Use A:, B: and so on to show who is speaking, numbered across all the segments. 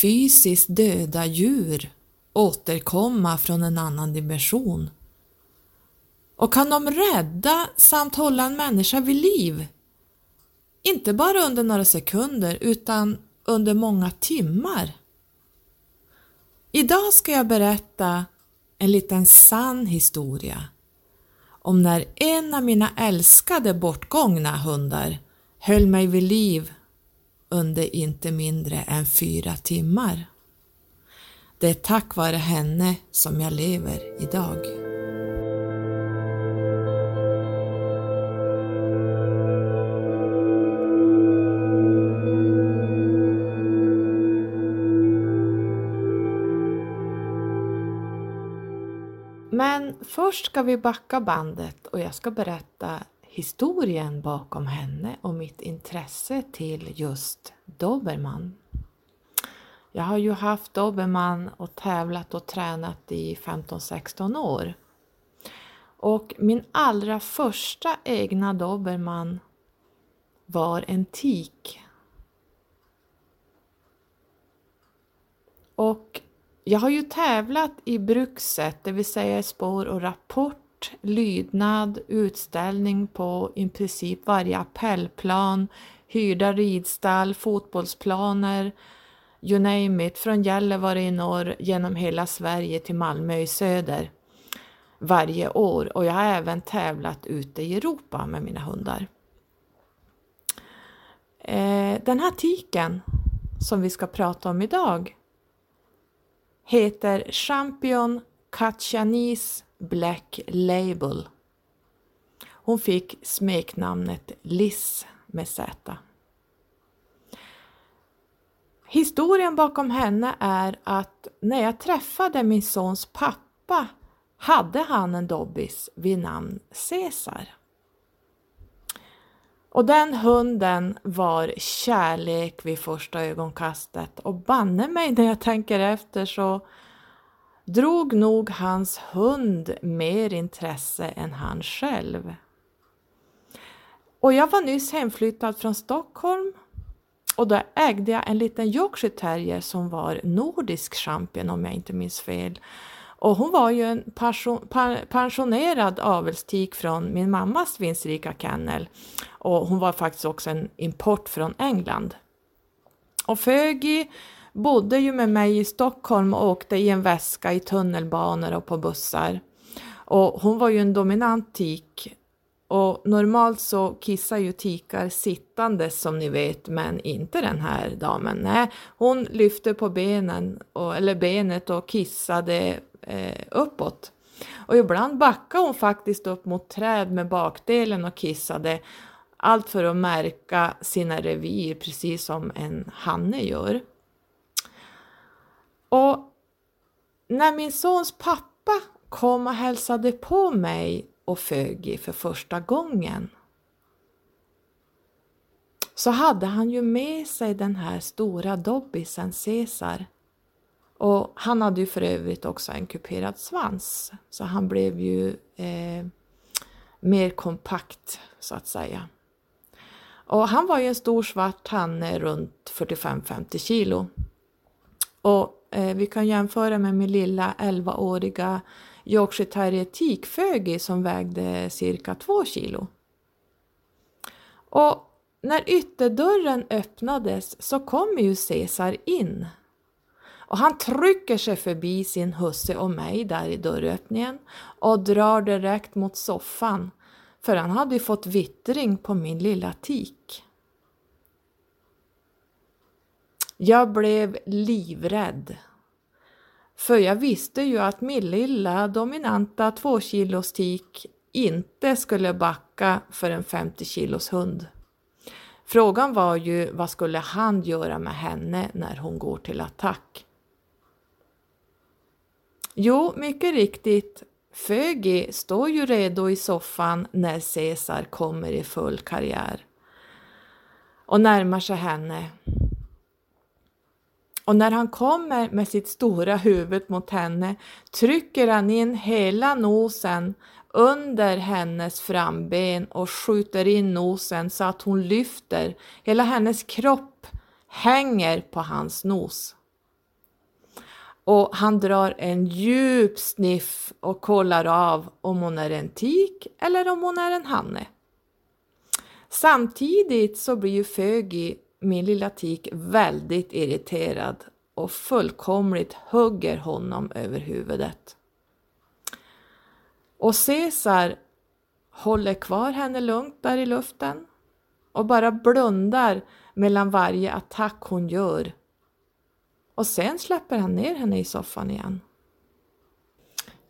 A: Fysiskt döda djur återkomma från en annan dimension? Och kan de rädda samt hålla en människa vid liv? Inte bara under några sekunder utan under många timmar. Idag ska jag berätta en liten sann historia om när en av mina älskade bortgångna hundar höll mig vid liv under inte mindre än fyra timmar. Det är tack vare henne som jag lever idag. Men först ska vi backa bandet och jag ska berätta historien bakom henne och mitt intresse till just dobermann. Jag har ju haft dobermann och tävlat och tränat i 15-16 år. Och min allra första egna dobermann var en tik. Och jag har ju tävlat i brukset, det vill säga spår och rapport, lydnad, utställning på i princip varje appellplan, hyrda ridstall, fotbollsplaner, you name it, från Gällivare i norr genom hela Sverige till Malmö i söder varje år och jag har även tävlat ute i Europa med mina hundar. Eh, den här tiken som vi ska prata om idag heter Champion Katjanis Black Label. Hon fick smeknamnet Liz med Z. Historien bakom henne är att när jag träffade min sons pappa hade han en dobbis vid namn Caesar. Och den hunden var kärlek vid första ögonkastet och banne mig när jag tänker efter så drog nog hans hund mer intresse än han själv. Och jag var nyss hemflyttad från Stockholm och då ägde jag en liten Yorkshire terrier som var nordisk champion om jag inte minns fel. Och hon var ju en pensionerad avelstik från min mammas vinstrika kennel och hon var faktiskt också en import från England. Och Fögi bodde ju med mig i Stockholm och åkte i en väska i tunnelbanor och på bussar. Och hon var ju en dominant tik och normalt så kissar ju tikar sittandes som ni vet, men inte den här damen. Nej, hon lyfte på benen, och, eller benet och kissade eh, uppåt. Och ibland backade hon faktiskt upp mot träd med bakdelen och kissade. Allt för att märka sina revir, precis som en hanne gör. Och när min sons pappa kom och hälsade på mig och Fögi för första gången så hade han ju med sig den här stora dobbisen Caesar. Och han hade ju för övrigt också en kuperad svans, så han blev ju eh, mer kompakt så att säga. Och han var ju en stor svart hanne runt 45-50 kilo. Och Eh, vi kan jämföra med min lilla 11-åriga Yorkshire terrier tikfögi som vägde cirka 2 kilo. Och när ytterdörren öppnades så kommer ju Cesar in. Och han trycker sig förbi sin husse och mig där i dörröppningen och drar direkt mot soffan för han hade ju fått vittring på min lilla tik. Jag blev livrädd för jag visste ju att min lilla dominanta 2 kilos tik inte skulle backa för en 50 kilos hund. Frågan var ju vad skulle han göra med henne när hon går till attack? Jo, mycket riktigt, Fögi står ju redo i soffan när Caesar kommer i full karriär och närmar sig henne och när han kommer med sitt stora huvud mot henne trycker han in hela nosen under hennes framben och skjuter in nosen så att hon lyfter. Hela hennes kropp hänger på hans nos. Och han drar en djup sniff och kollar av om hon är en tik eller om hon är en hanne. Samtidigt så blir ju Fögi, min lilla tik, väldigt irriterad och fullkomligt hugger honom över huvudet. Och Caesar håller kvar henne lugnt där i luften och bara blundar mellan varje attack hon gör. Och sen släpper han ner henne i soffan igen.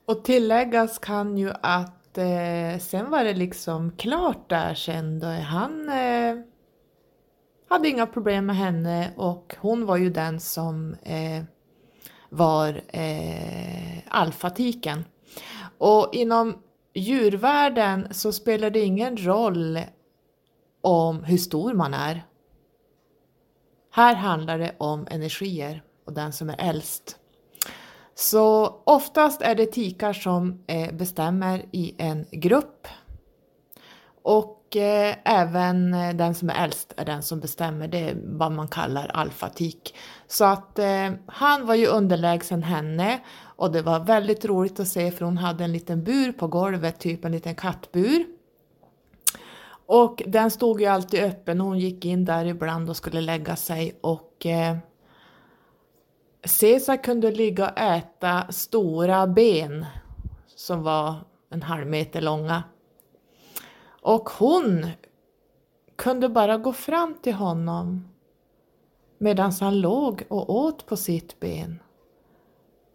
A: Och tilläggas kan ju att eh, sen var det liksom klart där sen då. Han eh, hade inga problem med henne och hon var ju den som eh, var eh, alfatiken. Och inom djurvärlden så spelar det ingen roll om hur stor man är. Här handlar det om energier och den som är äldst. Så oftast är det tikar som eh, bestämmer i en grupp. Och eh, även eh, den som är äldst är den som bestämmer, det är vad man kallar alfatik. Så att eh, han var ju underlägsen henne och det var väldigt roligt att se för hon hade en liten bur på golvet, typ en liten kattbur. Och den stod ju alltid öppen och hon gick in där ibland och skulle lägga sig och eh, Caesar kunde ligga och äta stora ben som var en halv meter långa. Och hon kunde bara gå fram till honom medan han låg och åt på sitt ben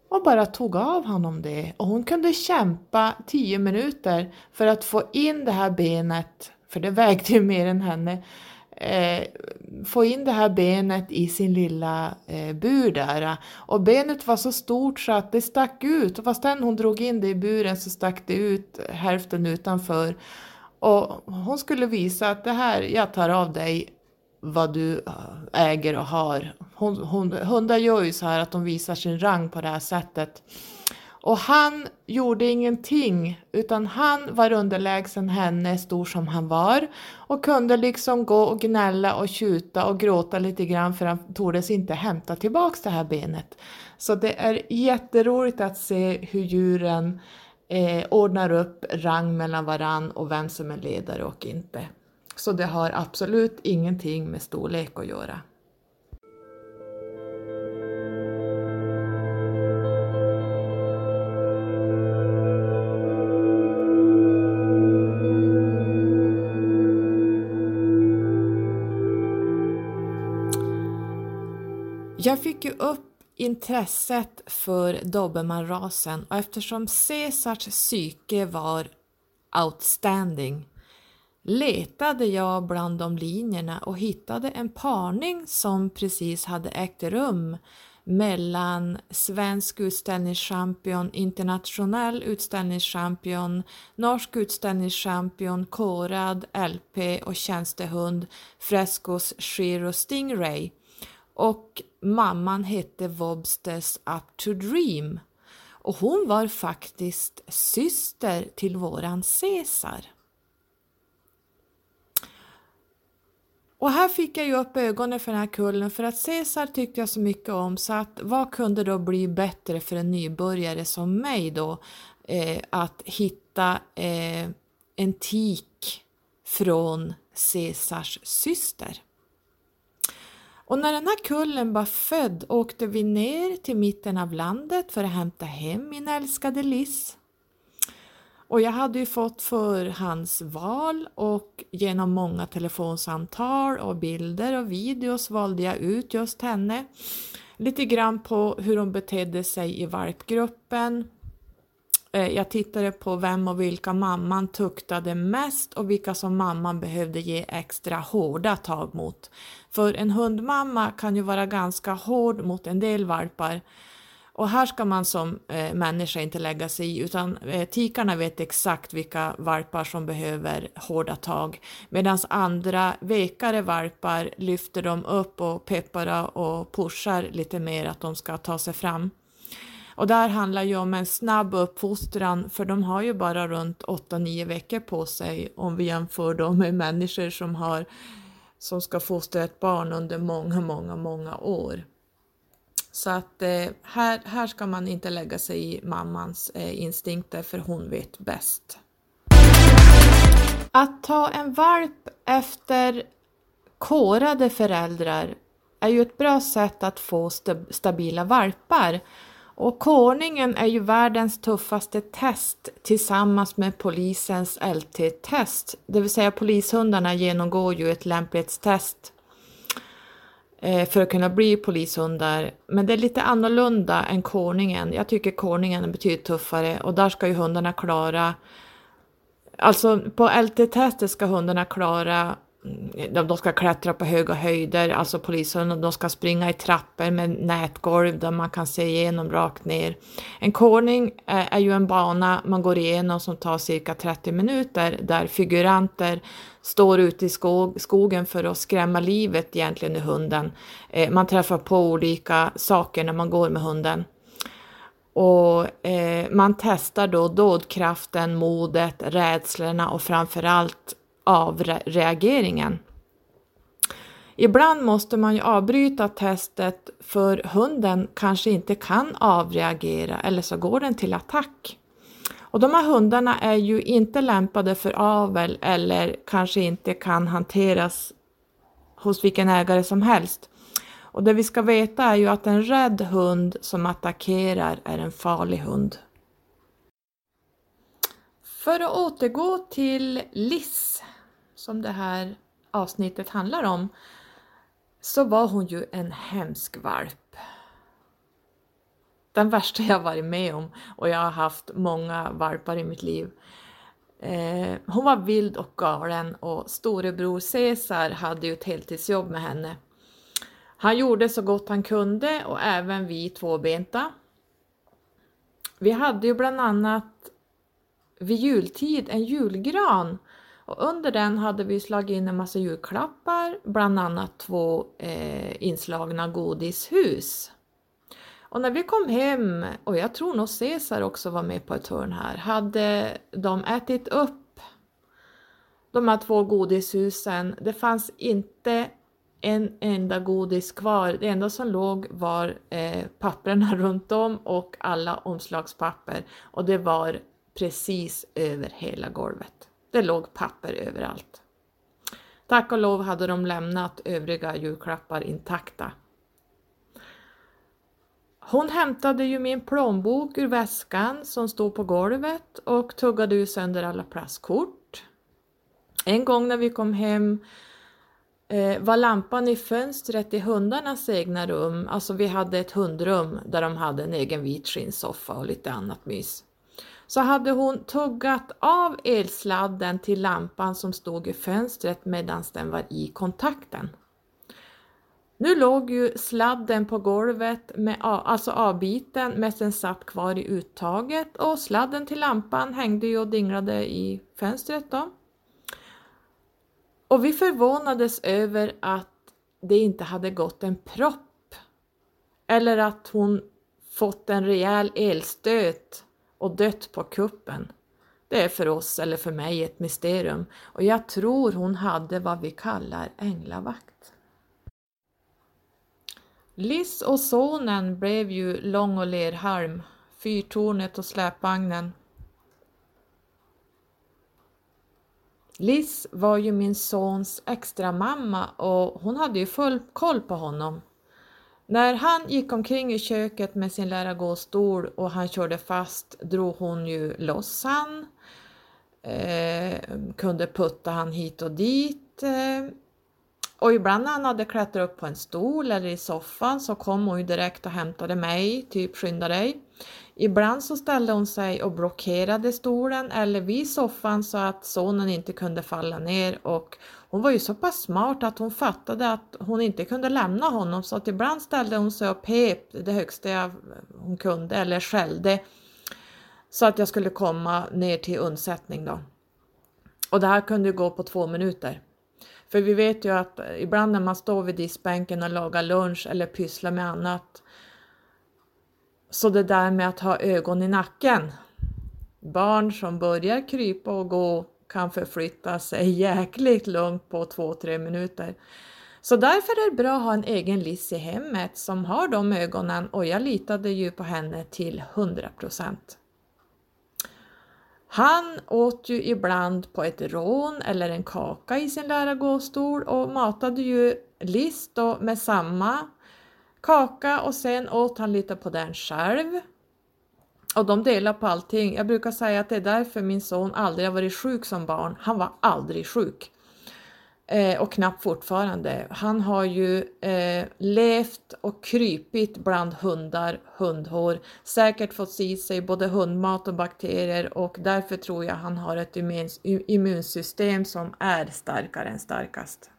A: och bara tog av honom det. Och hon kunde kämpa tio minuter för att få in det här benet, för det vägde ju mer än henne, eh, få in det här benet i sin lilla eh, bur där. Och benet var så stort så att det stack ut. Och fastän hon drog in det i buren så stack det ut hälften utanför. Och hon skulle visa att det här, jag tar av dig vad du äh, äger och har. Hon, hon, hundar gör ju så här att de visar sin rang på det här sättet. Och han gjorde ingenting utan han var underlägsen henne, stor som han var och kunde liksom gå och gnälla och tjuta och gråta lite grann för han tordes inte hämta tillbaks det här benet. Så det är jätteroligt att se hur djuren eh, ordnar upp rang mellan varann och vem som är ledare och inte. Så det har absolut ingenting med storlek att göra. Jag fick ju upp intresset för dobermannrasen och eftersom Caesars psyke var outstanding letade jag bland de linjerna och hittade en parning som precis hade ägt rum mellan svensk utställningschampion, internationell utställningschampion, norsk utställningschampion, korad LP och tjänstehund Frescos Shiro Stingray. Och mamman hette Wobsters Up to Dream och hon var faktiskt syster till våran Caesar. Och här fick jag ju upp ögonen för den här kullen för att Caesar tyckte jag så mycket om så att vad kunde då bli bättre för en nybörjare som mig då eh, att hitta eh, en tik från Caesars syster. Och när den här kullen var född åkte vi ner till mitten av landet för att hämta hem min älskade Liss. Och jag hade ju fått förhandsval och genom många telefonsamtal och bilder och videos valde jag ut just henne. Lite grann på hur hon betedde sig i valpgruppen. Eh, jag tittade på vem och vilka mamman tuktade mest och vilka som mamman behövde ge extra hårda tag mot. För en hundmamma kan ju vara ganska hård mot en del valpar och här ska man som eh, människa inte lägga sig i utan eh, tikarna vet exakt vilka valpar som behöver hårda tag medan andra vekare valpar lyfter de upp och peppar och pushar lite mer att de ska ta sig fram. Och där handlar ju om en snabb uppfostran för de har ju bara runt 8-9 veckor på sig om vi jämför dem med människor som har som ska fostra ett barn under många, många, många år. Så att eh, här, här ska man inte lägga sig i mammans eh, instinkter för hon vet bäst. Att ta en valp efter korade föräldrar är ju ett bra sätt att få stabila valpar. Och koningen är ju världens tuffaste test tillsammans med polisens LT-test. Det vill säga polishundarna genomgår ju ett lämplighetstest eh, för att kunna bli polishundar. Men det är lite annorlunda än koningen. Jag tycker koningen är betydligt tuffare och där ska ju hundarna klara Alltså på LT-testet ska hundarna klara Mm, de ska klättra på höga höjder, alltså polishundar, de ska springa i trappor med nätgolv där man kan se igenom rakt ner. En kårning eh, är ju en bana man går igenom som tar cirka 30 minuter där figuranter står ute i skog, skogen för att skrämma livet egentligen i hunden. Eh, man träffar på olika saker när man går med hunden. Och eh, man testar då dådkraften, modet, rädslorna och framförallt avreageringen. Ibland måste man ju avbryta testet för hunden kanske inte kan avreagera eller så går den till attack. Och de här hundarna är ju inte lämpade för avel eller kanske inte kan hanteras hos vilken ägare som helst. Och det vi ska veta är ju att en rädd hund som attackerar är en farlig hund. För att återgå till Liss som det här avsnittet handlar om så var hon ju en hemsk valp. Den värsta jag varit med om och jag har haft många valpar i mitt liv. Eh, hon var vild och galen och storebror Cesar hade ju ett heltidsjobb med henne. Han gjorde så gott han kunde och även vi tvåbenta. Vi hade ju bland annat vid jultid en julgran och under den hade vi slagit in en massa julklappar, bland annat två eh, inslagna godishus. Och när vi kom hem, och jag tror nog Cesar också var med på ett hörn här, hade de ätit upp de här två godishusen. Det fanns inte en enda godis kvar. Det enda som låg var eh, papperna runt om och alla omslagspapper och det var precis över hela golvet. Det låg papper överallt. Tack och lov hade de lämnat övriga julklappar intakta. Hon hämtade ju min plånbok ur väskan som stod på golvet och tuggade ur sönder alla plastkort. En gång när vi kom hem eh, var lampan i fönstret i hundarnas egna rum, alltså vi hade ett hundrum där de hade en egen vit skinnsoffa och lite annat mys så hade hon tuggat av elsladden till lampan som stod i fönstret medan den var i kontakten. Nu låg ju sladden på golvet, med, alltså avbiten, medan den satt kvar i uttaget och sladden till lampan hängde ju och dinglade i fönstret då. Och vi förvånades över att det inte hade gått en propp eller att hon fått en rejäl elstöt och dött på kuppen. Det är för oss, eller för mig, ett mysterium och jag tror hon hade vad vi kallar änglavakt. Liss och sonen blev ju Lång och Lerhalm, Fyrtornet och släpvagnen. Liss var ju min sons extra mamma och hon hade ju full koll på honom. När han gick omkring i köket med sin lärargåstol och han körde fast drog hon ju loss han. Eh, kunde putta han hit och dit. Eh, och ibland när han hade klättrat upp på en stol eller i soffan så kom hon ju direkt och hämtade mig, typ skynda dig. Ibland så ställde hon sig och blockerade stolen eller vid soffan så att sonen inte kunde falla ner och hon var ju så pass smart att hon fattade att hon inte kunde lämna honom så att ibland ställde hon sig och pep det högsta jag, hon kunde eller skällde så att jag skulle komma ner till undsättning då. Och det här kunde ju gå på två minuter. För vi vet ju att eh, ibland när man står vid diskbänken och lagar lunch eller pysslar med annat så det där med att ha ögon i nacken. Barn som börjar krypa och gå kan förflytta sig jäkligt lugnt på 2-3 minuter. Så därför är det bra att ha en egen Liss i hemmet som har de ögonen och jag litade ju på henne till 100 procent. Han åt ju ibland på ett rån eller en kaka i sin lärargåstol och matade ju List då med samma kaka och sen åt han lite på den själv. Och de delar på allting. Jag brukar säga att det är därför min son aldrig har varit sjuk som barn. Han var aldrig sjuk. Eh, och knappt fortfarande. Han har ju eh, levt och krypit bland hundar, hundhår, säkert fått i sig både hundmat och bakterier och därför tror jag han har ett immunsystem som är starkare än starkast.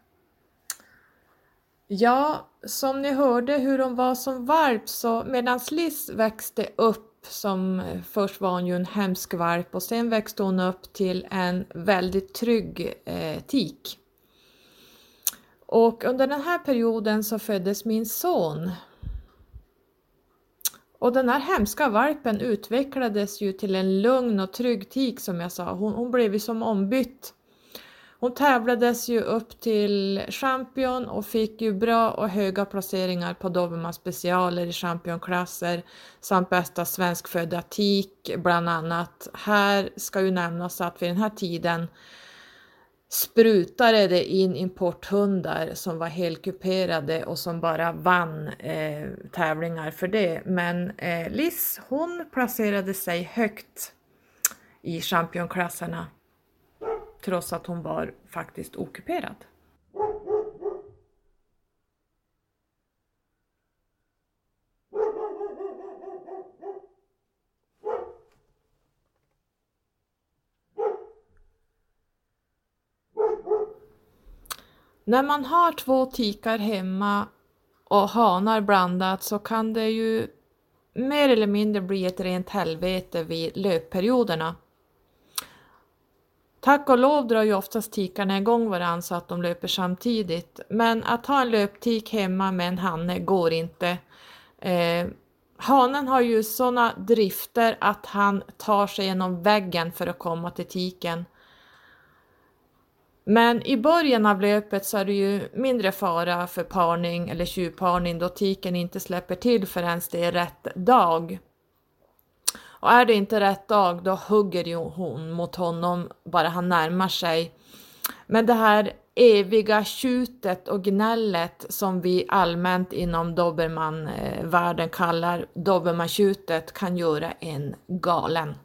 A: Ja, som ni hörde hur hon var som valp så medan Liz växte upp som eh, först var hon ju en hemsk valp och sen växte hon upp till en väldigt trygg eh, tik. Och under den här perioden så föddes min son. Och den här hemska valpen utvecklades ju till en lugn och trygg tik som jag sa. Hon, hon blev ju som ombytt. Hon tävlades ju upp till champion och fick ju bra och höga placeringar på Dobermann specialer i championklasser samt bästa svenskfödda tik bland annat. Här ska ju nämnas att vid den här tiden sprutade det in importhundar som var helkuperade och som bara vann eh, tävlingar för det. Men eh, Liz hon placerade sig högt i championklasserna trots att hon var faktiskt okuperad. När man har två tikar hemma och hanar blandat så kan det ju mer eller mindre bli ett rent helvete vid löpperioderna. Tack och lov drar ju oftast tikarna igång varandra så att de löper samtidigt, men att ha en löptik hemma med en hanne går inte. Eh, hanen har ju sådana drifter att han tar sig genom väggen för att komma till tiken. Men i början av löpet så är det ju mindre fara för parning eller tjuvparning då tiken inte släpper till förrän det är rätt dag. Och är det inte rätt dag då hugger ju hon mot honom bara han närmar sig. Men det här eviga tjutet och gnället som vi allmänt inom dobermannvärlden eh, kallar dobermann-tjutet kan göra en galen.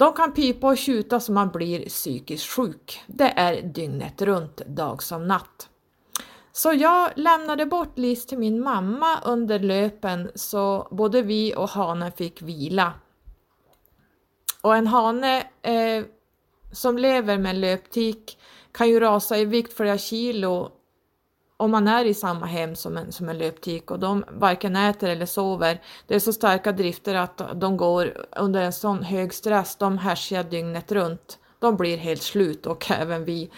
A: De kan pipa och tjuta så man blir psykiskt sjuk. Det är dygnet runt, dag som natt. Så jag lämnade bort Lis till min mamma under löpen så både vi och hanen fick vila. Och en hane eh, som lever med en löptik kan ju rasa i vikt flera kilo om man är i samma hem som en, som en löptik och de varken äter eller sover. Det är så starka drifter att de går under en sån hög stress, de härskar dygnet runt. De blir helt slut och även vi.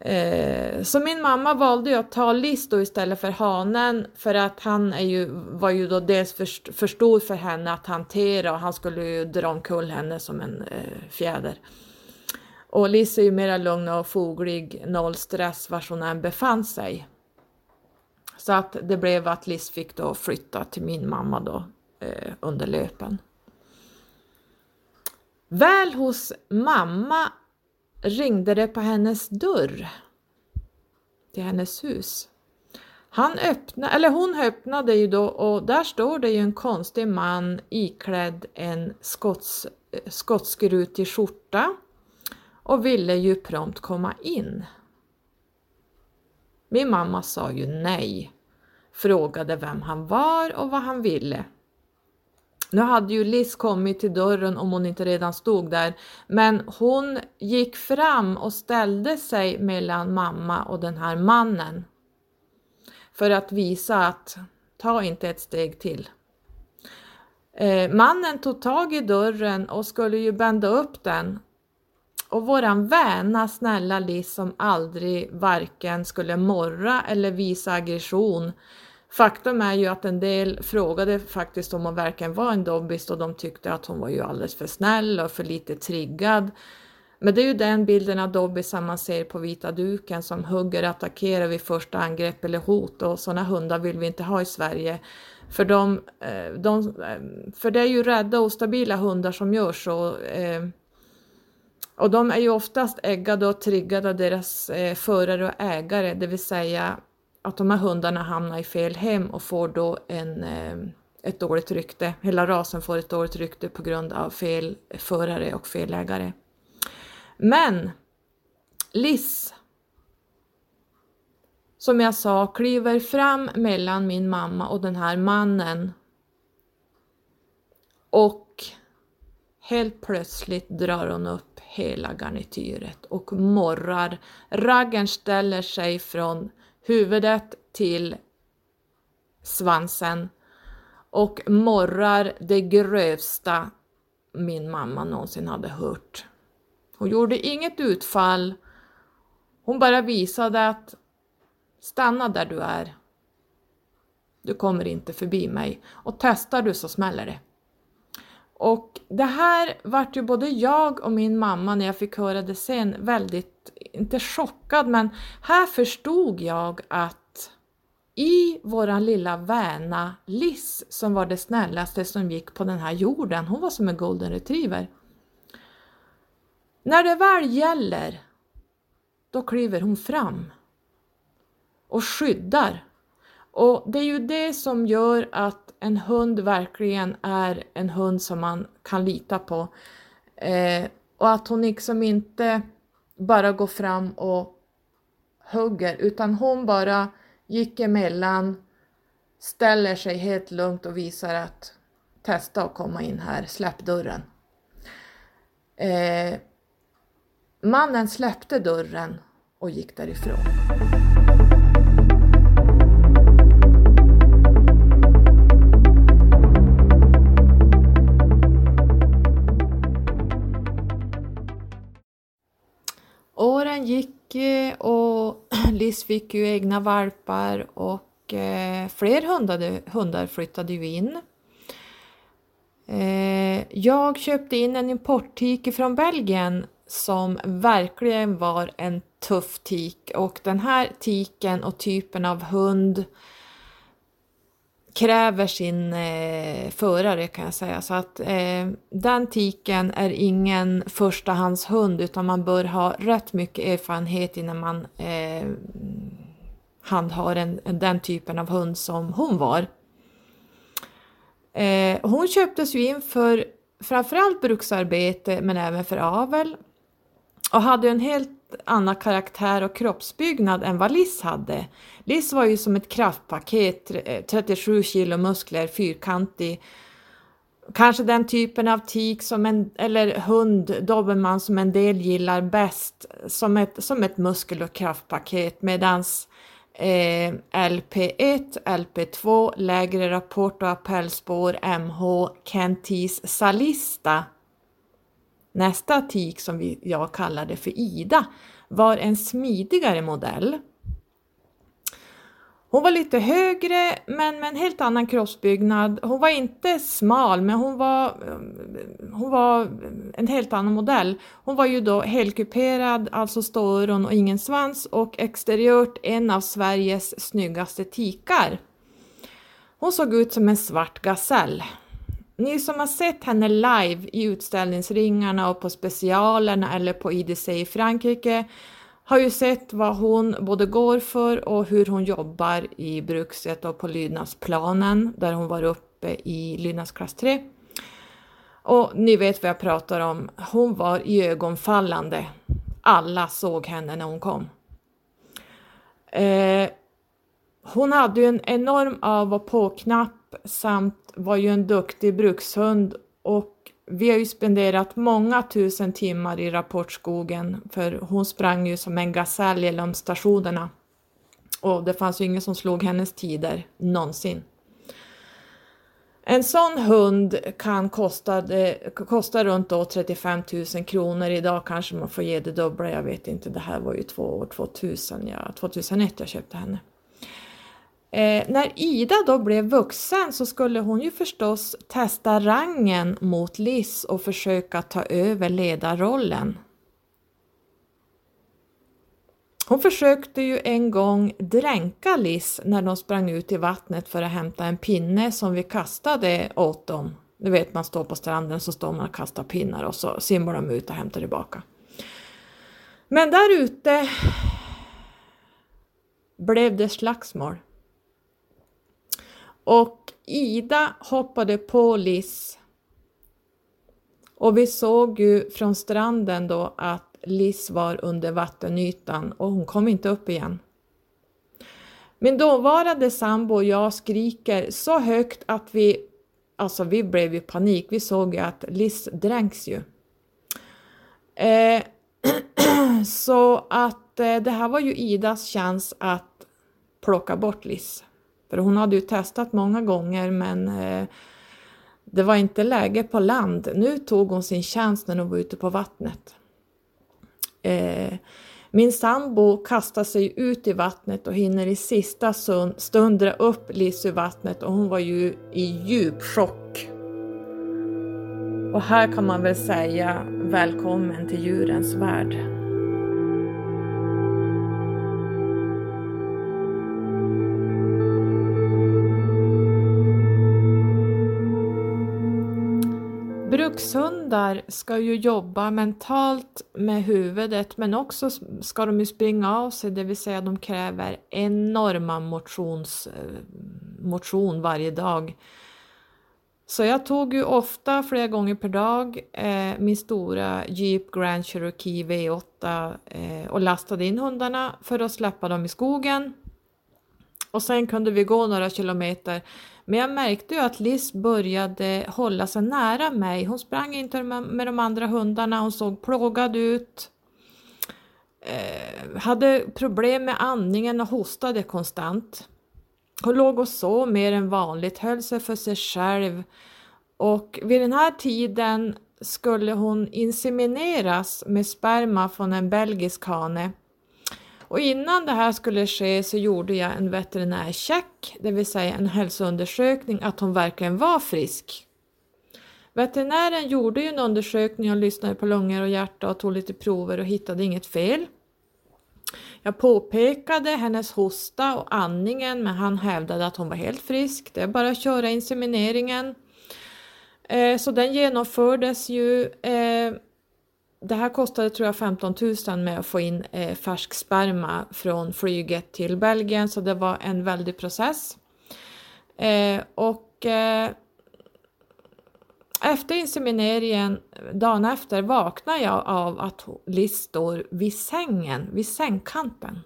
A: Eh, så min mamma valde ju att ta Listo istället för hanen för att han är ju, var ju då dels för, för stor för henne att hantera och han skulle ju dra omkull henne som en eh, fjäder. Och Liz är ju mera lugn och foglig, noll stress var hon än befann sig. Så att det blev att Liz fick då flytta till min mamma då eh, under löpen. Väl hos mamma ringde det på hennes dörr till hennes hus. Han öppna, eller hon öppnade ju då och där står det ju en konstig man iklädd en skots, eh, skotskrutig skjorta och ville ju prompt komma in. Min mamma sa ju nej, frågade vem han var och vad han ville. Nu hade ju Liz kommit till dörren om hon inte redan stod där, men hon gick fram och ställde sig mellan mamma och den här mannen. För att visa att ta inte ett steg till. Eh, mannen tog tag i dörren och skulle ju bända upp den och våran väna snälla Liz som aldrig varken skulle morra eller visa aggression. Faktum är ju att en del frågade faktiskt om hon verkligen var en dobbist och de tyckte att hon var ju alldeles för snäll och för lite triggad. Men det är ju den bilden av Dobby som man ser på vita duken som hugger, attackerar vid första angrepp eller hot och sådana hundar vill vi inte ha i Sverige. För, de, eh, de, eh, för det är ju rädda och stabila hundar som gör så. Eh, och de är ju oftast äggade och triggade av deras eh, förare och ägare, det vill säga att de här hundarna hamnar i fel hem och får då en, eh, ett dåligt rykte. Hela rasen får ett dåligt rykte på grund av fel förare och fel ägare. Men Liss, som jag sa, kliver fram mellan min mamma och den här mannen. Och helt plötsligt drar hon upp hela garnityret och morrar. Raggen ställer sig från huvudet till svansen och morrar det grövsta min mamma någonsin hade hört. Hon gjorde inget utfall. Hon bara visade att stanna där du är. Du kommer inte förbi mig och testar du så smäller det. Och det här vart ju både jag och min mamma när jag fick höra det sen väldigt, inte chockad, men här förstod jag att i våran lilla väna Liss, som var det snällaste som gick på den här jorden, hon var som en golden retriever. När det väl gäller, då kliver hon fram och skyddar. Och det är ju det som gör att en hund verkligen är en hund som man kan lita på. Eh, och att hon liksom inte bara går fram och hugger, utan hon bara gick emellan, ställer sig helt lugnt och visar att testa att komma in här, släpp dörren. Eh, Mannen släppte dörren och gick därifrån. Åren gick eh, och Liz fick ju egna valpar och eh, fler hundar, hundar flyttade ju in. Eh, jag köpte in en importtik från Belgien som verkligen var en tuff tik och den här tiken och typen av hund kräver sin eh, förare kan jag säga. Så att eh, den tiken är ingen förstahandshund utan man bör ha rätt mycket erfarenhet innan man eh, handhar en, den typen av hund som hon var. Eh, hon köptes ju in för framförallt bruksarbete men även för avel och hade en helt annan karaktär och kroppsbyggnad än vad Liz hade. Liz var ju som ett kraftpaket, 37 eh, kilo muskler, fyrkantig. Kanske den typen av tik som en, eller hund, dobermann som en del gillar bäst, som ett, som ett muskel och kraftpaket medans eh, LP1, LP2, lägre rapport och appellspår MH, Kentis Salista Nästa tik som vi, jag kallade för Ida var en smidigare modell. Hon var lite högre men med en helt annan kroppsbyggnad. Hon var inte smal men hon var, hon var en helt annan modell. Hon var ju då helkuperad, alltså ståöron och ingen svans och exteriört en av Sveriges snyggaste tikar. Hon såg ut som en svart gasell. Ni som har sett henne live i utställningsringarna och på specialerna eller på IDC i Frankrike har ju sett vad hon både går för och hur hon jobbar i Brukset och på lydnadsplanen där hon var uppe i lydnadsklass 3. Och ni vet vad jag pratar om. Hon var ögonfallande. Alla såg henne när hon kom. Eh, hon hade ju en enorm av och på-knapp samt var ju en duktig brukshund och vi har ju spenderat många tusen timmar i rapportskogen för hon sprang ju som en gasell genom stationerna. Och det fanns ju ingen som slog hennes tider, någonsin. En sån hund kan kosta, kosta runt då 35 000 kronor. Idag kanske man får ge det dubbla, jag vet inte. Det här var ju två år 2000, ja, 2001 jag köpte henne. Eh, när Ida då blev vuxen så skulle hon ju förstås testa rangen mot Liz och försöka ta över ledarrollen. Hon försökte ju en gång dränka Liss när de sprang ut i vattnet för att hämta en pinne som vi kastade åt dem. Du vet man står på stranden så står man och kastar pinnar och så simmar de ut och hämtar tillbaka. Men där ute blev det slagsmål. Och Ida hoppade på Liss. Och vi såg ju från stranden då att Liss var under vattenytan och hon kom inte upp igen. Min dåvarande sambo och jag skriker så högt att vi, alltså vi blev i panik, vi såg ju att Liss dränks ju. Eh, så att eh, det här var ju Idas chans att plocka bort Liss. För hon hade ju testat många gånger men eh, det var inte läge på land. Nu tog hon sin chans när hon var ute på vattnet. Eh, min sambo kastar sig ut i vattnet och hinner i sista stund dra upp Liss ur vattnet och hon var ju i djup chock. Och här kan man väl säga välkommen till djurens värld. Brukshundar ska ju jobba mentalt med huvudet men också ska de ju springa av sig, det vill säga de kräver enorma motions, eh, motion varje dag. Så jag tog ju ofta flera gånger per dag eh, min stora Jeep Grand Cherokee V8 eh, och lastade in hundarna för att släppa dem i skogen. Och sen kunde vi gå några kilometer men jag märkte ju att Liz började hålla sig nära mig. Hon sprang inte med de andra hundarna, hon såg plågad ut. Eh, hade problem med andningen och hostade konstant. Hon låg och sov mer än vanligt, höll sig för sig själv. Och vid den här tiden skulle hon insemineras med sperma från en belgisk hane. Och innan det här skulle ske så gjorde jag en veterinärcheck, det vill säga en hälsoundersökning att hon verkligen var frisk. Veterinären gjorde ju en undersökning och lyssnade på lungor och hjärta och tog lite prover och hittade inget fel. Jag påpekade hennes hosta och andningen men han hävdade att hon var helt frisk. Det är bara att köra insemineringen. Eh, så den genomfördes ju eh, det här kostade tror jag 15 000 med att få in eh, färsk sperma från flyget till Belgien så det var en väldig process. Eh, och eh, efter insemineringen, dagen efter, vaknade jag av att Liz står vid sängen, vid sängkanten.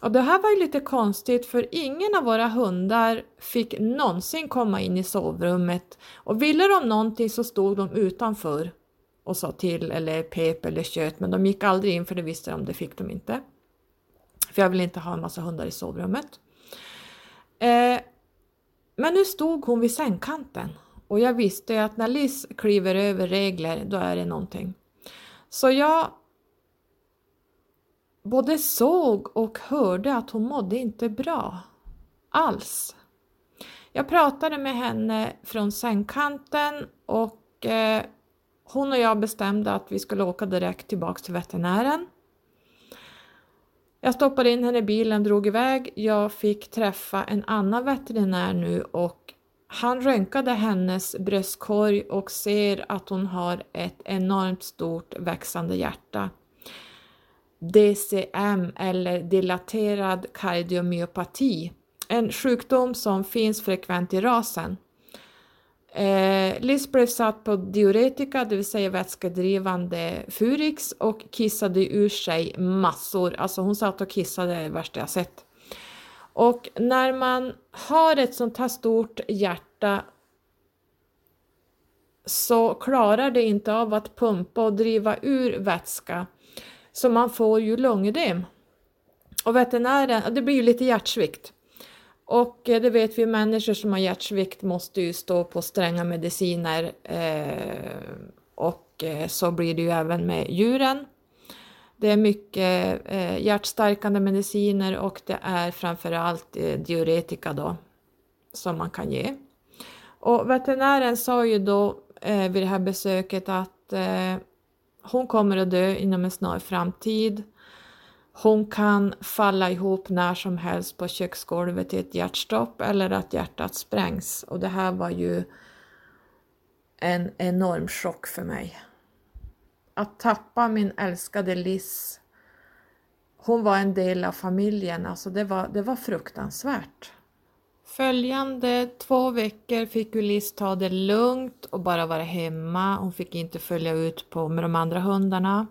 A: Och det här var ju lite konstigt för ingen av våra hundar fick någonsin komma in i sovrummet och ville de någonting så stod de utanför och sa till eller pep eller kött men de gick aldrig in för det visste de, det fick de inte. För jag vill inte ha en massa hundar i sovrummet. Eh, men nu stod hon vid sängkanten och jag visste att när Liz kliver över regler då är det någonting. Så jag både såg och hörde att hon mådde inte bra. Alls. Jag pratade med henne från sängkanten och eh, hon och jag bestämde att vi skulle åka direkt tillbaks till veterinären. Jag stoppade in henne i bilen, drog iväg. Jag fick träffa en annan veterinär nu och han röntgade hennes bröstkorg och ser att hon har ett enormt stort växande hjärta. DCM eller dilaterad kardiomyopati, en sjukdom som finns frekvent i rasen. Eh, Liz blev satt på diuretika, det vill säga vätskedrivande Furix och kissade ur sig massor. Alltså hon satt och kissade det värsta jag sett. Och när man har ett sånt här stort hjärta så klarar det inte av att pumpa och driva ur vätska så man får ju lungödem. Och veterinären, det blir ju lite hjärtsvikt. Och eh, det vet vi, människor som har hjärtsvikt måste ju stå på stränga mediciner eh, och eh, så blir det ju även med djuren. Det är mycket eh, hjärtstärkande mediciner och det är framförallt eh, diuretika då som man kan ge. Och veterinären sa ju då eh, vid det här besöket att eh, hon kommer att dö inom en snar framtid. Hon kan falla ihop när som helst på köksgolvet i ett hjärtstopp eller att hjärtat sprängs. Och det här var ju en enorm chock för mig. Att tappa min älskade Liz. Hon var en del av familjen, alltså det var, det var fruktansvärt. Följande två veckor fick ju Liz ta det lugnt och bara vara hemma. Hon fick inte följa ut på med de andra hundarna.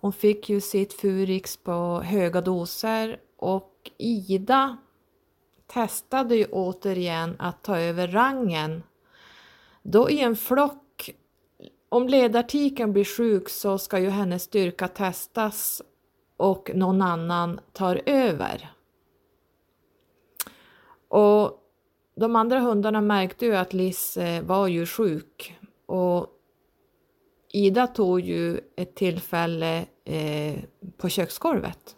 A: Hon fick ju sitt Furix på höga doser och Ida testade ju återigen att ta över rangen. Då i en flock, om ledartiken blir sjuk så ska ju hennes styrka testas och någon annan tar över. Och de andra hundarna märkte ju att Liz eh, var ju sjuk och Ida tog ju ett tillfälle eh, på köksgolvet.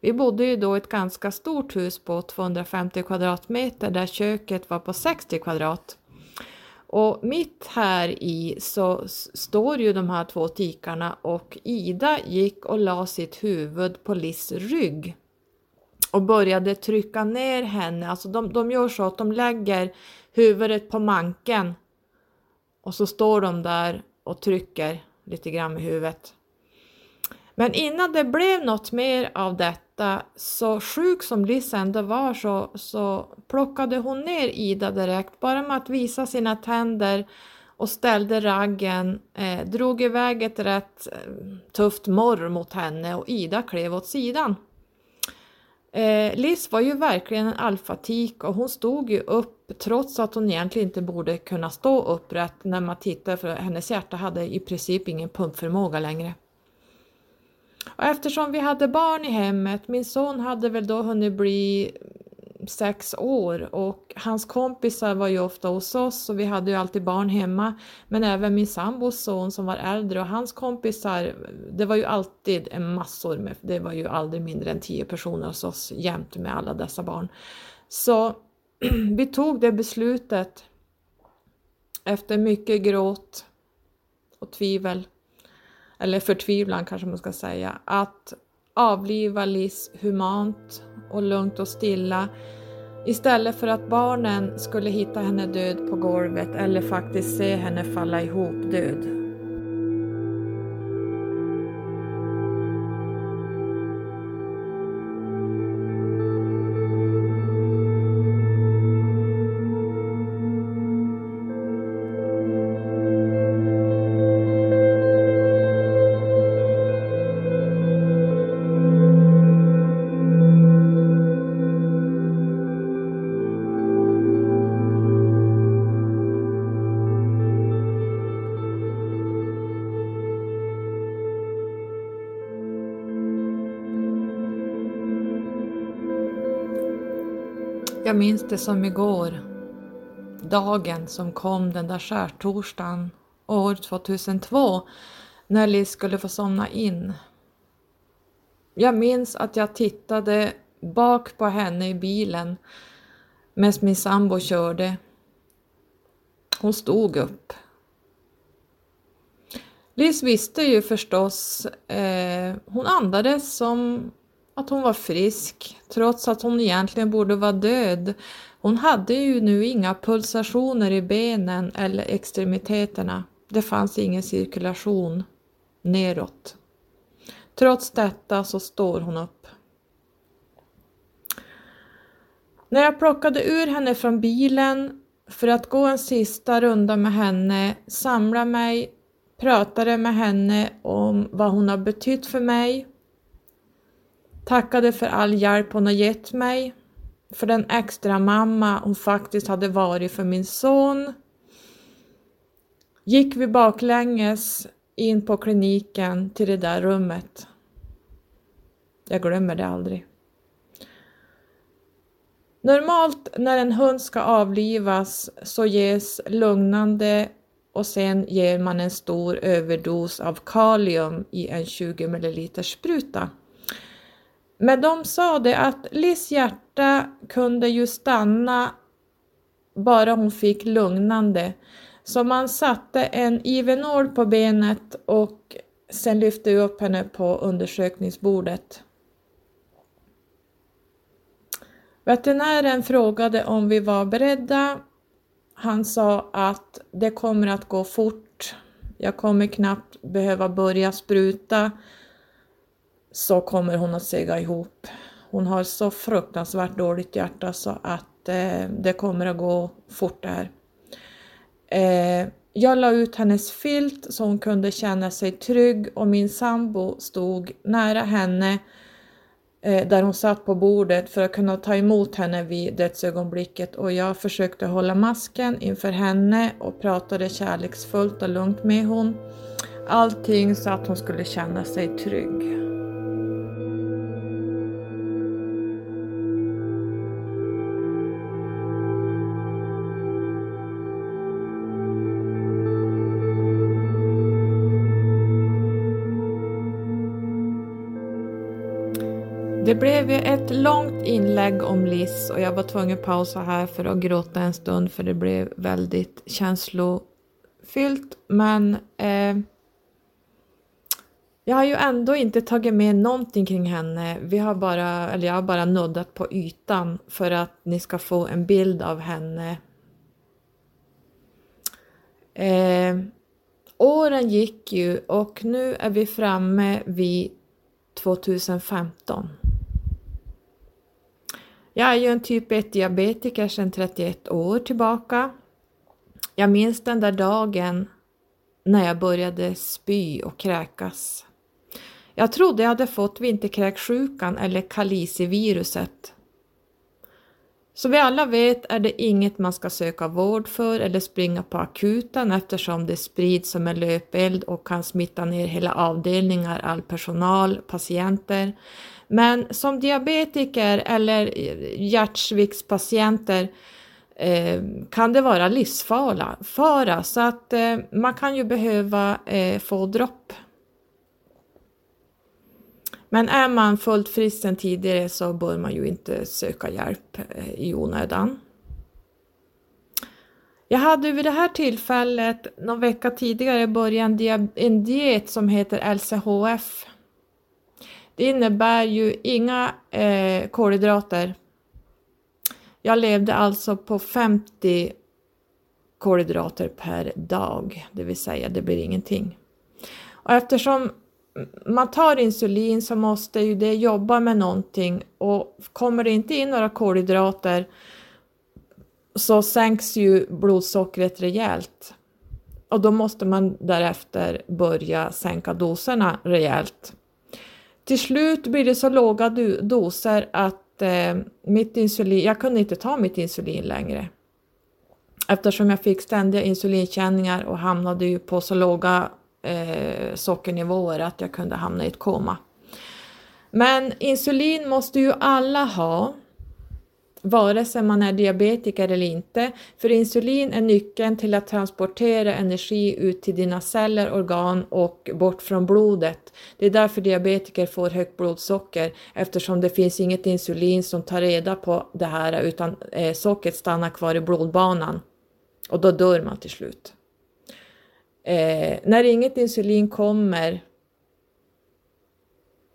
A: Vi bodde ju då i ett ganska stort hus på 250 kvadratmeter där köket var på 60 kvadrat. Och mitt här i så står ju de här två tikarna och Ida gick och la sitt huvud på Liss rygg och började trycka ner henne. Alltså de, de gör så att de lägger huvudet på manken och så står de där och trycker lite grann med huvudet. Men innan det blev något mer av detta, så sjuk som Liz ändå var, så, så plockade hon ner Ida direkt, bara med att visa sina tänder och ställde raggen, eh, drog iväg ett rätt eh, tufft morr mot henne och Ida klev åt sidan. Eh, Liz var ju verkligen en alfatik och hon stod ju upp trots att hon egentligen inte borde kunna stå upprätt när man tittar för hennes hjärta hade i princip ingen pumpförmåga längre. Och eftersom vi hade barn i hemmet, min son hade väl då hunnit bli sex år och hans kompisar var ju ofta hos oss och vi hade ju alltid barn hemma. Men även min sambos son som var äldre och hans kompisar, det var ju alltid en massor med, det var ju aldrig mindre än tio personer hos oss jämt med alla dessa barn. Så vi tog det beslutet efter mycket gråt och tvivel, eller förtvivlan kanske man ska säga, att avliva Liz humant och lugnt och stilla istället för att barnen skulle hitta henne död på golvet eller faktiskt se henne falla ihop död. Jag minns det som igår. Dagen som kom den där skärtorsdagen år 2002 när Liz skulle få somna in. Jag minns att jag tittade bak på henne i bilen medan min sambo körde. Hon stod upp. Liz visste ju förstås, eh, hon andades som att hon var frisk, trots att hon egentligen borde vara död. Hon hade ju nu inga pulsationer i benen eller extremiteterna. Det fanns ingen cirkulation neråt. Trots detta så står hon upp. När jag plockade ur henne från bilen för att gå en sista runda med henne, samla mig, pratade med henne om vad hon har betytt för mig, Tackade för all hjälp hon har gett mig, för den extra mamma hon faktiskt hade varit för min son. Gick vi baklänges in på kliniken till det där rummet. Jag glömmer det aldrig. Normalt när en hund ska avlivas så ges lugnande och sen ger man en stor överdos av kalium i en 20 ml spruta. Men de sa det att Liss hjärta kunde ju stanna bara hon fick lugnande. Så man satte en Ivenol på benet och sen lyfte jag upp henne på undersökningsbordet. Veterinären frågade om vi var beredda. Han sa att det kommer att gå fort. Jag kommer knappt behöva börja spruta så kommer hon att sega ihop. Hon har så fruktansvärt dåligt hjärta så att eh, det kommer att gå fort där. Eh, jag la ut hennes filt så hon kunde känna sig trygg och min sambo stod nära henne eh, där hon satt på bordet för att kunna ta emot henne vid dödsögonblicket och jag försökte hålla masken inför henne och pratade kärleksfullt och lugnt med hon. Allting så att hon skulle känna sig trygg. Det blev ju ett långt inlägg om Liz och jag var tvungen att pausa här för att gråta en stund för det blev väldigt känslofyllt. Men eh, jag har ju ändå inte tagit med någonting kring henne. Vi har bara, eller jag har bara nuddat på ytan för att ni ska få en bild av henne. Eh, åren gick ju och nu är vi framme vid 2015. Jag är ju en typ 1 diabetiker sedan 31 år tillbaka. Jag minns den där dagen när jag började spy och kräkas. Jag trodde jag hade fått vinterkräksjukan eller kaliciviruset. Som vi alla vet är det inget man ska söka vård för eller springa på akuten eftersom det sprids som en löpeld och kan smitta ner hela avdelningar, all personal, patienter. Men som diabetiker eller hjärtsviktspatienter eh, kan det vara livsfara så att eh, man kan ju behöva eh, få dropp. Men är man fullt frisk sedan tidigare så bör man ju inte söka hjälp eh, i onödan. Jag hade vid det här tillfället, någon vecka tidigare, börjat en diet som heter LCHF det innebär ju inga eh, kolhydrater. Jag levde alltså på 50 kolhydrater per dag, det vill säga det blir ingenting. Och eftersom man tar insulin så måste ju det jobba med någonting och kommer det inte in några kolhydrater så sänks ju blodsockret rejält. Och då måste man därefter börja sänka doserna rejält. Till slut blir det så låga doser att eh, mitt insulin, jag kunde inte ta mitt insulin längre. Eftersom jag fick ständiga insulinkänningar och hamnade ju på så låga eh, sockernivåer att jag kunde hamna i ett koma. Men insulin måste ju alla ha vare sig man är diabetiker eller inte, för insulin är nyckeln till att transportera energi ut till dina celler, organ och bort från blodet. Det är därför diabetiker får högt blodsocker, eftersom det finns inget insulin som tar reda på det här, utan eh, sockret stannar kvar i blodbanan och då dör man till slut. Eh, när inget insulin kommer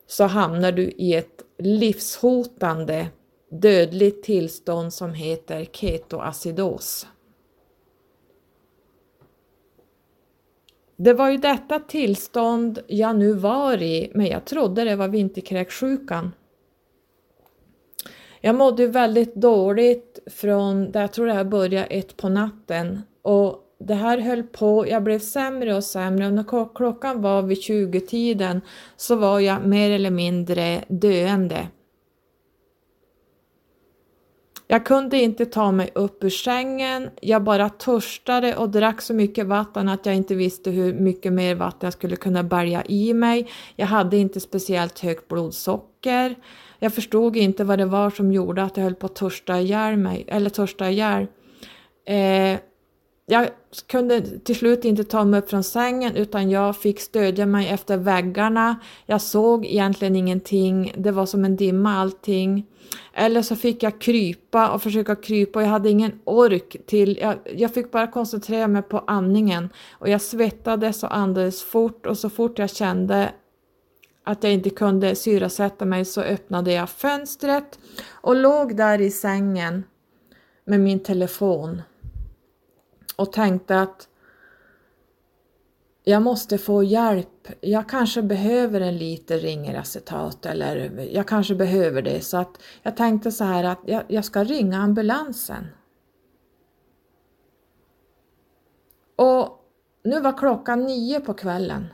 A: så hamnar du i ett livshotande dödligt tillstånd som heter ketoacidos. Det var ju detta tillstånd jag nu var i, men jag trodde det var vinterkräksjukan. Jag mådde väldigt dåligt från, jag tror det här började ett på natten och det här höll på, jag blev sämre och sämre och när klockan var vid 20-tiden så var jag mer eller mindre döende. Jag kunde inte ta mig upp ur sängen, jag bara törstade och drack så mycket vatten att jag inte visste hur mycket mer vatten jag skulle kunna bärga i mig. Jag hade inte speciellt högt blodsocker. Jag förstod inte vad det var som gjorde att jag höll på att törsta ihjäl mig, eller törsta ihjäl. Eh, jag kunde till slut inte ta mig upp från sängen utan jag fick stödja mig efter väggarna. Jag såg egentligen ingenting, det var som en dimma allting. Eller så fick jag krypa och försöka krypa och jag hade ingen ork till, jag, jag fick bara koncentrera mig på andningen och jag svettades och andades fort och så fort jag kände att jag inte kunde syrasätta mig så öppnade jag fönstret och låg där i sängen med min telefon och tänkte att jag måste få hjälp. Jag kanske behöver en liter ringeracetat eller jag kanske behöver det. Så att jag tänkte så här att jag, jag ska ringa ambulansen. Och nu var klockan nio på kvällen.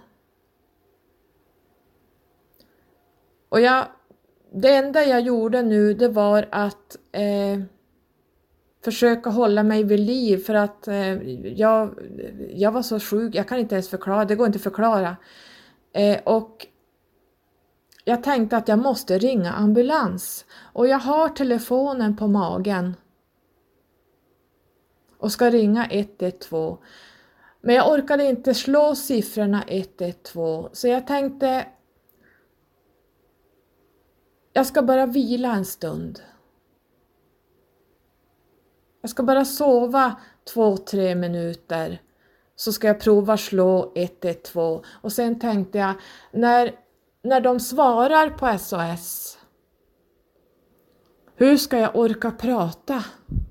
A: Och jag, det enda jag gjorde nu det var att eh, försöka hålla mig vid liv för att eh, jag, jag var så sjuk, jag kan inte ens förklara, det går inte att förklara. Eh, och jag tänkte att jag måste ringa ambulans och jag har telefonen på magen och ska ringa 112. Men jag orkade inte slå siffrorna 112 så jag tänkte jag ska bara vila en stund. Jag ska bara sova två, tre minuter så ska jag prova slå 112 och sen tänkte jag när, när de svarar på SOS hur ska jag orka prata?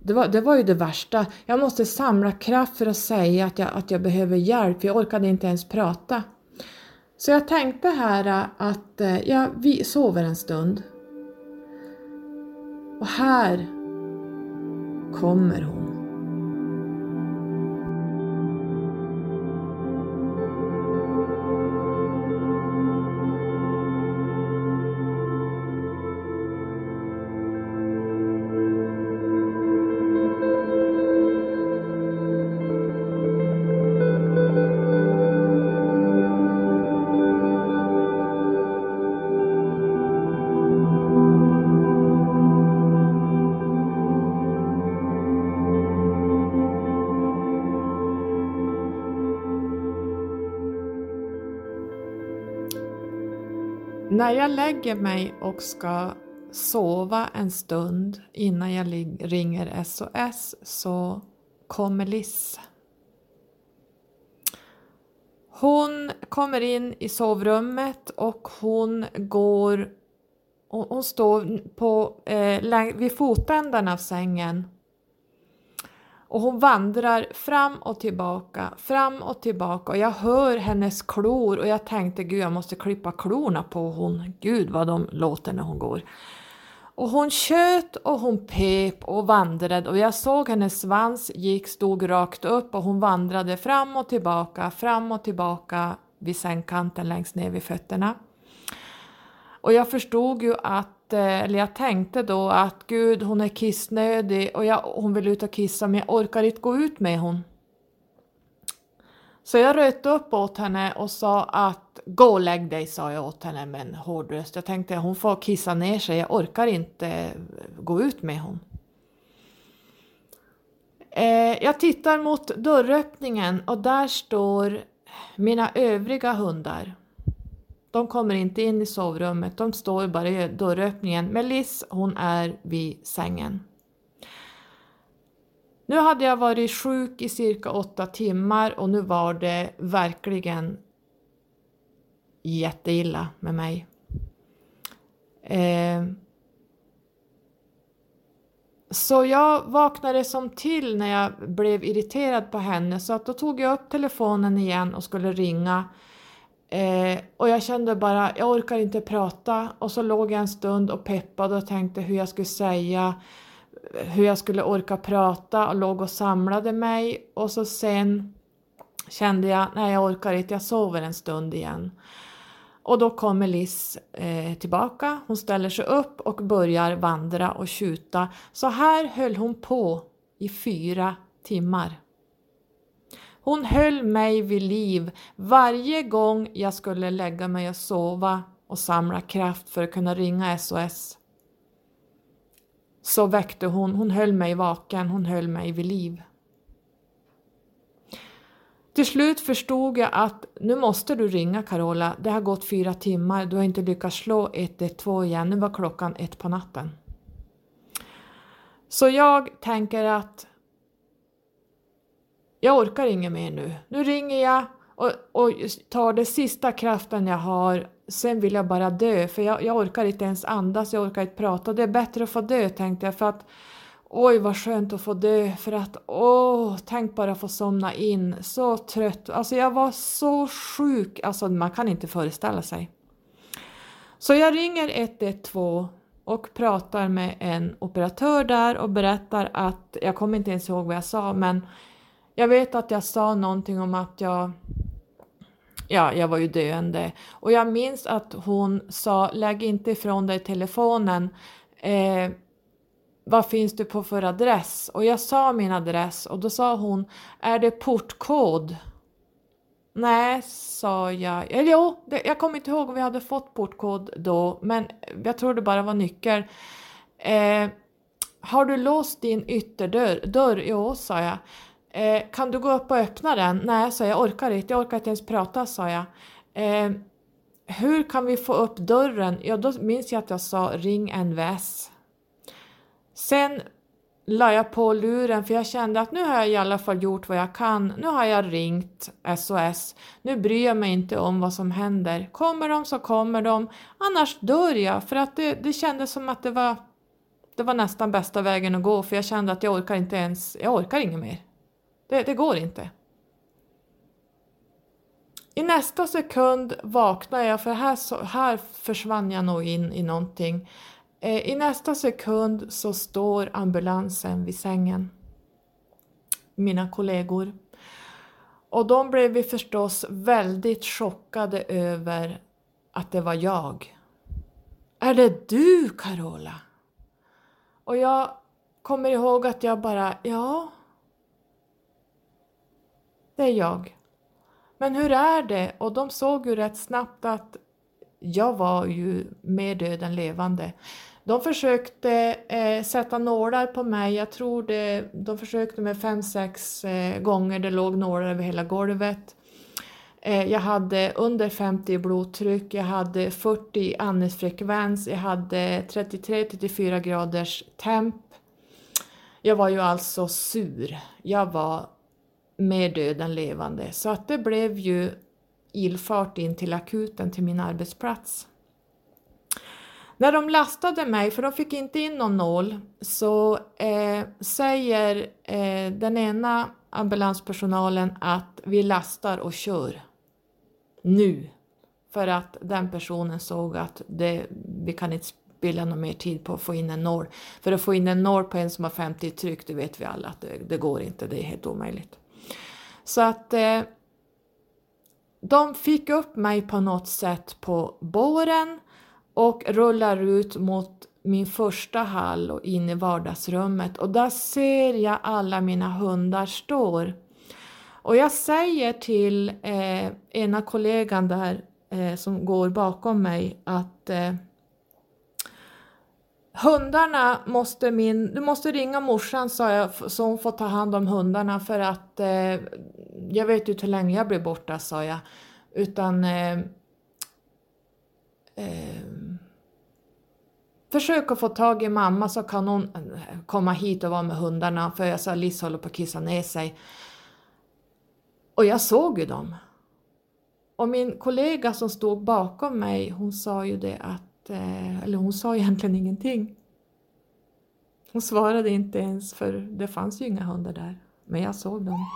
A: Det var, det var ju det värsta. Jag måste samla kraft för att säga att jag, att jag behöver hjälp, jag orkade inte ens prata. Så jag tänkte här att eh, jag sover en stund. Och här kommer hon. När jag lägger mig och ska sova en stund innan jag ringer SOS så kommer Liss. Hon kommer in i sovrummet och hon går hon står på, eh, vid fotändan av sängen och hon vandrar fram och tillbaka, fram och tillbaka och jag hör hennes klor och jag tänkte gud jag måste klippa klorna på hon. Gud vad de låter när hon går. Och hon tjöt och hon pep och vandrade och jag såg hennes svans gick, stod rakt upp och hon vandrade fram och tillbaka, fram och tillbaka vid sängkanten längst ner vid fötterna. Och jag förstod ju att Eh, eller jag tänkte då att gud hon är kissnödig och jag, hon vill ut och kissa men jag orkar inte gå ut med hon. Så jag röt upp åt henne och sa att gå och lägg dig sa jag åt henne med en hård röst. Jag tänkte hon får kissa ner sig, jag orkar inte eh, gå ut med hon. Eh, jag tittar mot dörröppningen och där står mina övriga hundar. De kommer inte in i sovrummet, de står bara i dörröppningen. Men Liz, hon är vid sängen. Nu hade jag varit sjuk i cirka åtta timmar och nu var det verkligen jätteilla med mig. Eh, så jag vaknade som till när jag blev irriterad på henne så att då tog jag upp telefonen igen och skulle ringa Eh, och jag kände bara, jag orkar inte prata. Och så låg jag en stund och peppade och tänkte hur jag skulle säga, hur jag skulle orka prata och låg och samlade mig. Och så sen kände jag, nej jag orkar inte, jag sover en stund igen. Och då kommer Liz eh, tillbaka, hon ställer sig upp och börjar vandra och tjuta. Så här höll hon på i fyra timmar. Hon höll mig vid liv varje gång jag skulle lägga mig och sova och samla kraft för att kunna ringa SOS. Så väckte hon, hon höll mig vaken, hon höll mig vid liv. Till slut förstod jag att nu måste du ringa Carola, det har gått fyra timmar, du har inte lyckats slå 112 igen, nu var klockan ett på natten. Så jag tänker att jag orkar inget mer nu. Nu ringer jag och, och tar det sista kraften jag har, sen vill jag bara dö för jag, jag orkar inte ens andas, jag orkar inte prata. Det är bättre att få dö tänkte jag för att Oj vad skönt att få dö för att åh, tänk bara få somna in. Så trött, alltså jag var så sjuk, alltså man kan inte föreställa sig. Så jag ringer 112 och pratar med en operatör där och berättar att, jag kommer inte ens ihåg vad jag sa men jag vet att jag sa någonting om att jag Ja, jag var ju döende. Och jag minns att hon sa, lägg inte ifrån dig telefonen. Eh, vad finns du på för adress? Och jag sa min adress och då sa hon, är det portkod? Nej, sa jag. Eller jo, det, jag kommer inte ihåg om vi hade fått portkod då, men jag tror det bara var nyckel. Eh, har du låst din ytterdörr? Dörr? Jo, sa jag. Eh, kan du gå upp och öppna den? Nej, sa jag. Jag orkar inte. Jag orkar inte ens prata, sa jag. Eh, hur kan vi få upp dörren? Ja, då minns jag att jag sa ring NVS. Sen la jag på luren för jag kände att nu har jag i alla fall gjort vad jag kan. Nu har jag ringt SOS. Nu bryr jag mig inte om vad som händer. Kommer de så kommer de. Annars dör jag för att det, det kändes som att det var, det var nästan bästa vägen att gå för jag kände att jag orkar inte ens, jag orkar inget mer. Det, det går inte. I nästa sekund vaknar jag för här, här försvann jag nog in i någonting. Eh, I nästa sekund så står ambulansen vid sängen. Mina kollegor. Och de blev vi förstås väldigt chockade över att det var jag. Är det du Carola? Och jag kommer ihåg att jag bara, ja. Det är jag. Men hur är det? Och de såg ju rätt snabbt att jag var ju mer död än levande. De försökte eh, sätta nålar på mig, jag tror det, de försökte med fem, sex eh, gånger, det låg nålar över hela golvet. Eh, jag hade under 50 i blodtryck, jag hade 40 i andningsfrekvens, jag hade 33-34 graders temp. Jag var ju alltså sur, jag var mer död än levande. Så att det blev ju ilfart in till akuten till min arbetsplats. När de lastade mig, för de fick inte in någon nål, så eh, säger eh, den ena ambulanspersonalen att vi lastar och kör. Nu. För att den personen såg att det, vi kan inte spilla någon mer tid på att få in en nål. För att få in en nål på en som har 50 tryck, det vet vi alla att det, det går inte, det är helt omöjligt. Så att eh, de fick upp mig på något sätt på båren och rullar ut mot min första hall och in i vardagsrummet och där ser jag alla mina hundar står. Och jag säger till eh, ena kollegan där eh, som går bakom mig att eh, Hundarna måste min, du måste ringa morsan sa jag så hon får ta hand om hundarna för att eh, jag vet inte hur länge jag blir borta sa jag. Utan eh, eh, Försök att få tag i mamma så kan hon eh, komma hit och vara med hundarna för jag sa Liss håller på att kissa ner sig. Och jag såg ju dem. Och min kollega som stod bakom mig hon sa ju det att, Eh, eller hon sa egentligen ingenting. Hon svarade inte ens för det fanns ju inga hundar där. Men jag såg dem.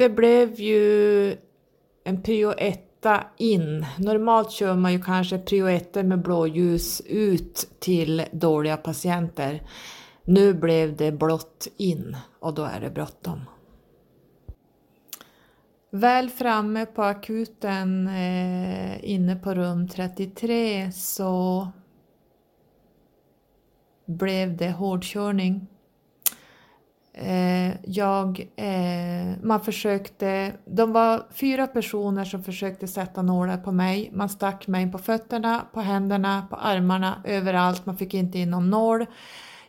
A: Det blev ju en prio etta in. Normalt kör man ju kanske prio etta med blåljus ut till dåliga patienter. Nu blev det blått in och då är det bråttom. Väl framme på akuten eh, inne på rum 33 så blev det hårdkörning. Eh, jag, eh, man försökte, de var fyra personer som försökte sätta nålar på mig. Man stack mig på fötterna, på händerna, på armarna, överallt. Man fick inte in någon nål.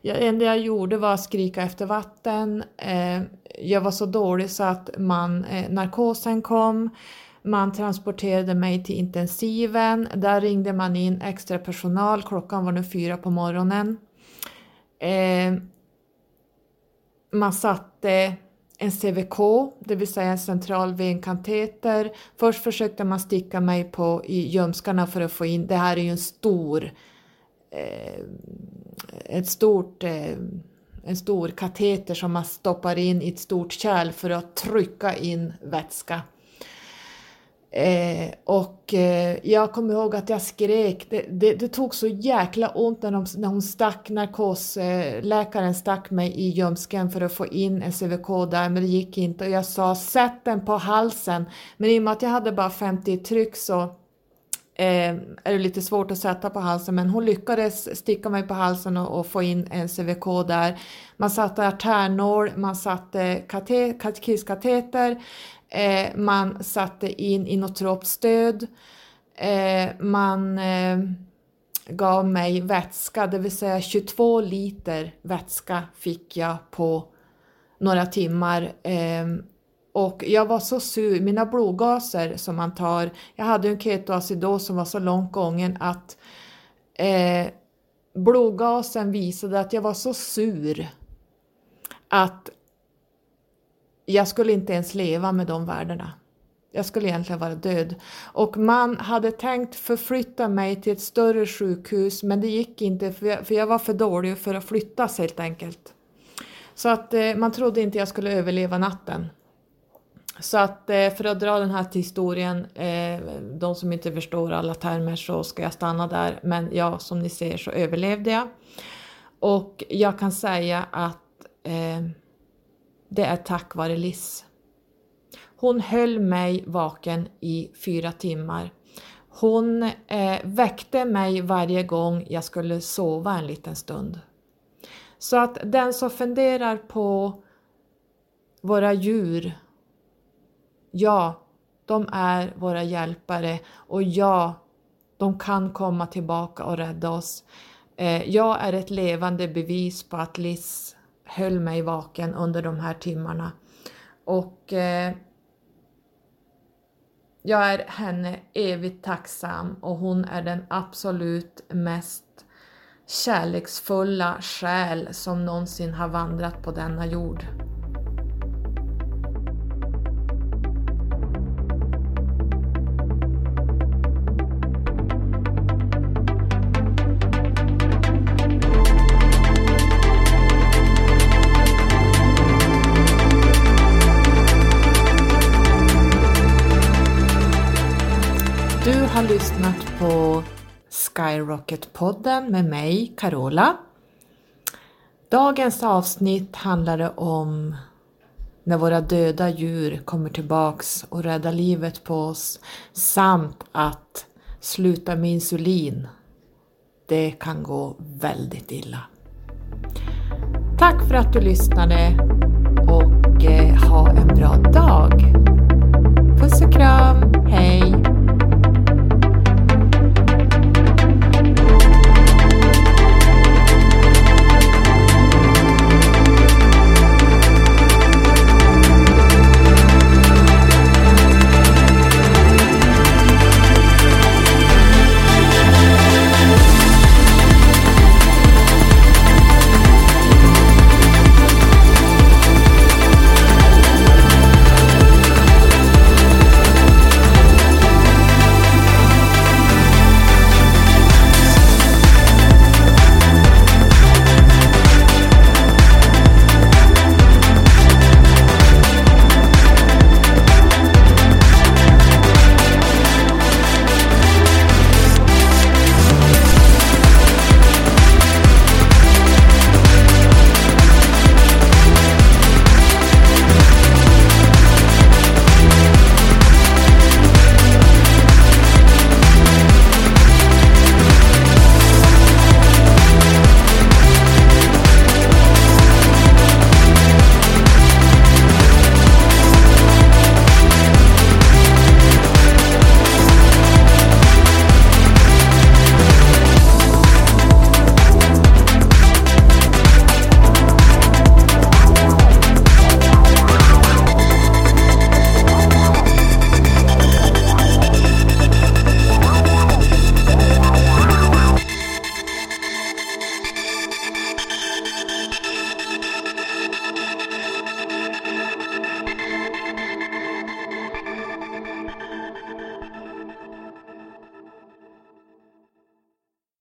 A: Det enda jag gjorde var att skrika efter vatten. Eh, jag var så dålig så att man, eh, narkosen kom. Man transporterade mig till intensiven. Där ringde man in extra personal. Klockan var nu fyra på morgonen. Eh, man satte en CVK, det vill säga en central venkateter. Först försökte man sticka mig på i ljumskarna för att få in, det här är ju en stor eh, ett stort, eh, en stor kateter som man stoppar in i ett stort kärl för att trycka in vätska. Eh, och eh, jag kommer ihåg att jag skrek, det, det, det tog så jäkla ont när, de, när hon stack, narkosläkaren eh, stack mig i ljumsken för att få in en CVK där, men det gick inte och jag sa sätt den på halsen. Men i och med att jag hade bara 50 tryck så eh, är det lite svårt att sätta på halsen men hon lyckades sticka mig på halsen och, och få in en CVK där. Man satte artärnål, man satte kisskateter, eh, man satte in inotropstöd, eh, man eh, gav mig vätska, det vill säga 22 liter vätska fick jag på några timmar. Eh, och jag var så sur, mina blodgaser som man tar, jag hade en ketoacidos som var så långt gången att eh, blodgasen visade att jag var så sur att jag skulle inte ens leva med de värdena. Jag skulle egentligen vara död. Och man hade tänkt förflytta mig till ett större sjukhus men det gick inte för jag, för jag var för dålig för att flyttas helt enkelt. Så att eh, man trodde inte jag skulle överleva natten. Så att eh, för att dra den här till historien, eh, de som inte förstår alla termer så ska jag stanna där. Men ja, som ni ser så överlevde jag. Och jag kan säga att eh, det är tack vare Liss. Hon höll mig vaken i fyra timmar. Hon eh, väckte mig varje gång jag skulle sova en liten stund. Så att den som funderar på våra djur Ja, de är våra hjälpare och ja, de kan komma tillbaka och rädda oss. Eh, jag är ett levande bevis på att Liz höll mig vaken under de här timmarna. Och eh, jag är henne evigt tacksam och hon är den absolut mest kärleksfulla själ som någonsin har vandrat på denna jord. lyssnat på Skyrocket-podden med mig, Carola. Dagens avsnitt handlade om när våra döda djur kommer tillbaks och räddar livet på oss samt att sluta med insulin. Det kan gå väldigt illa. Tack för att du lyssnade och eh, ha en bra dag. Puss och kram, hej!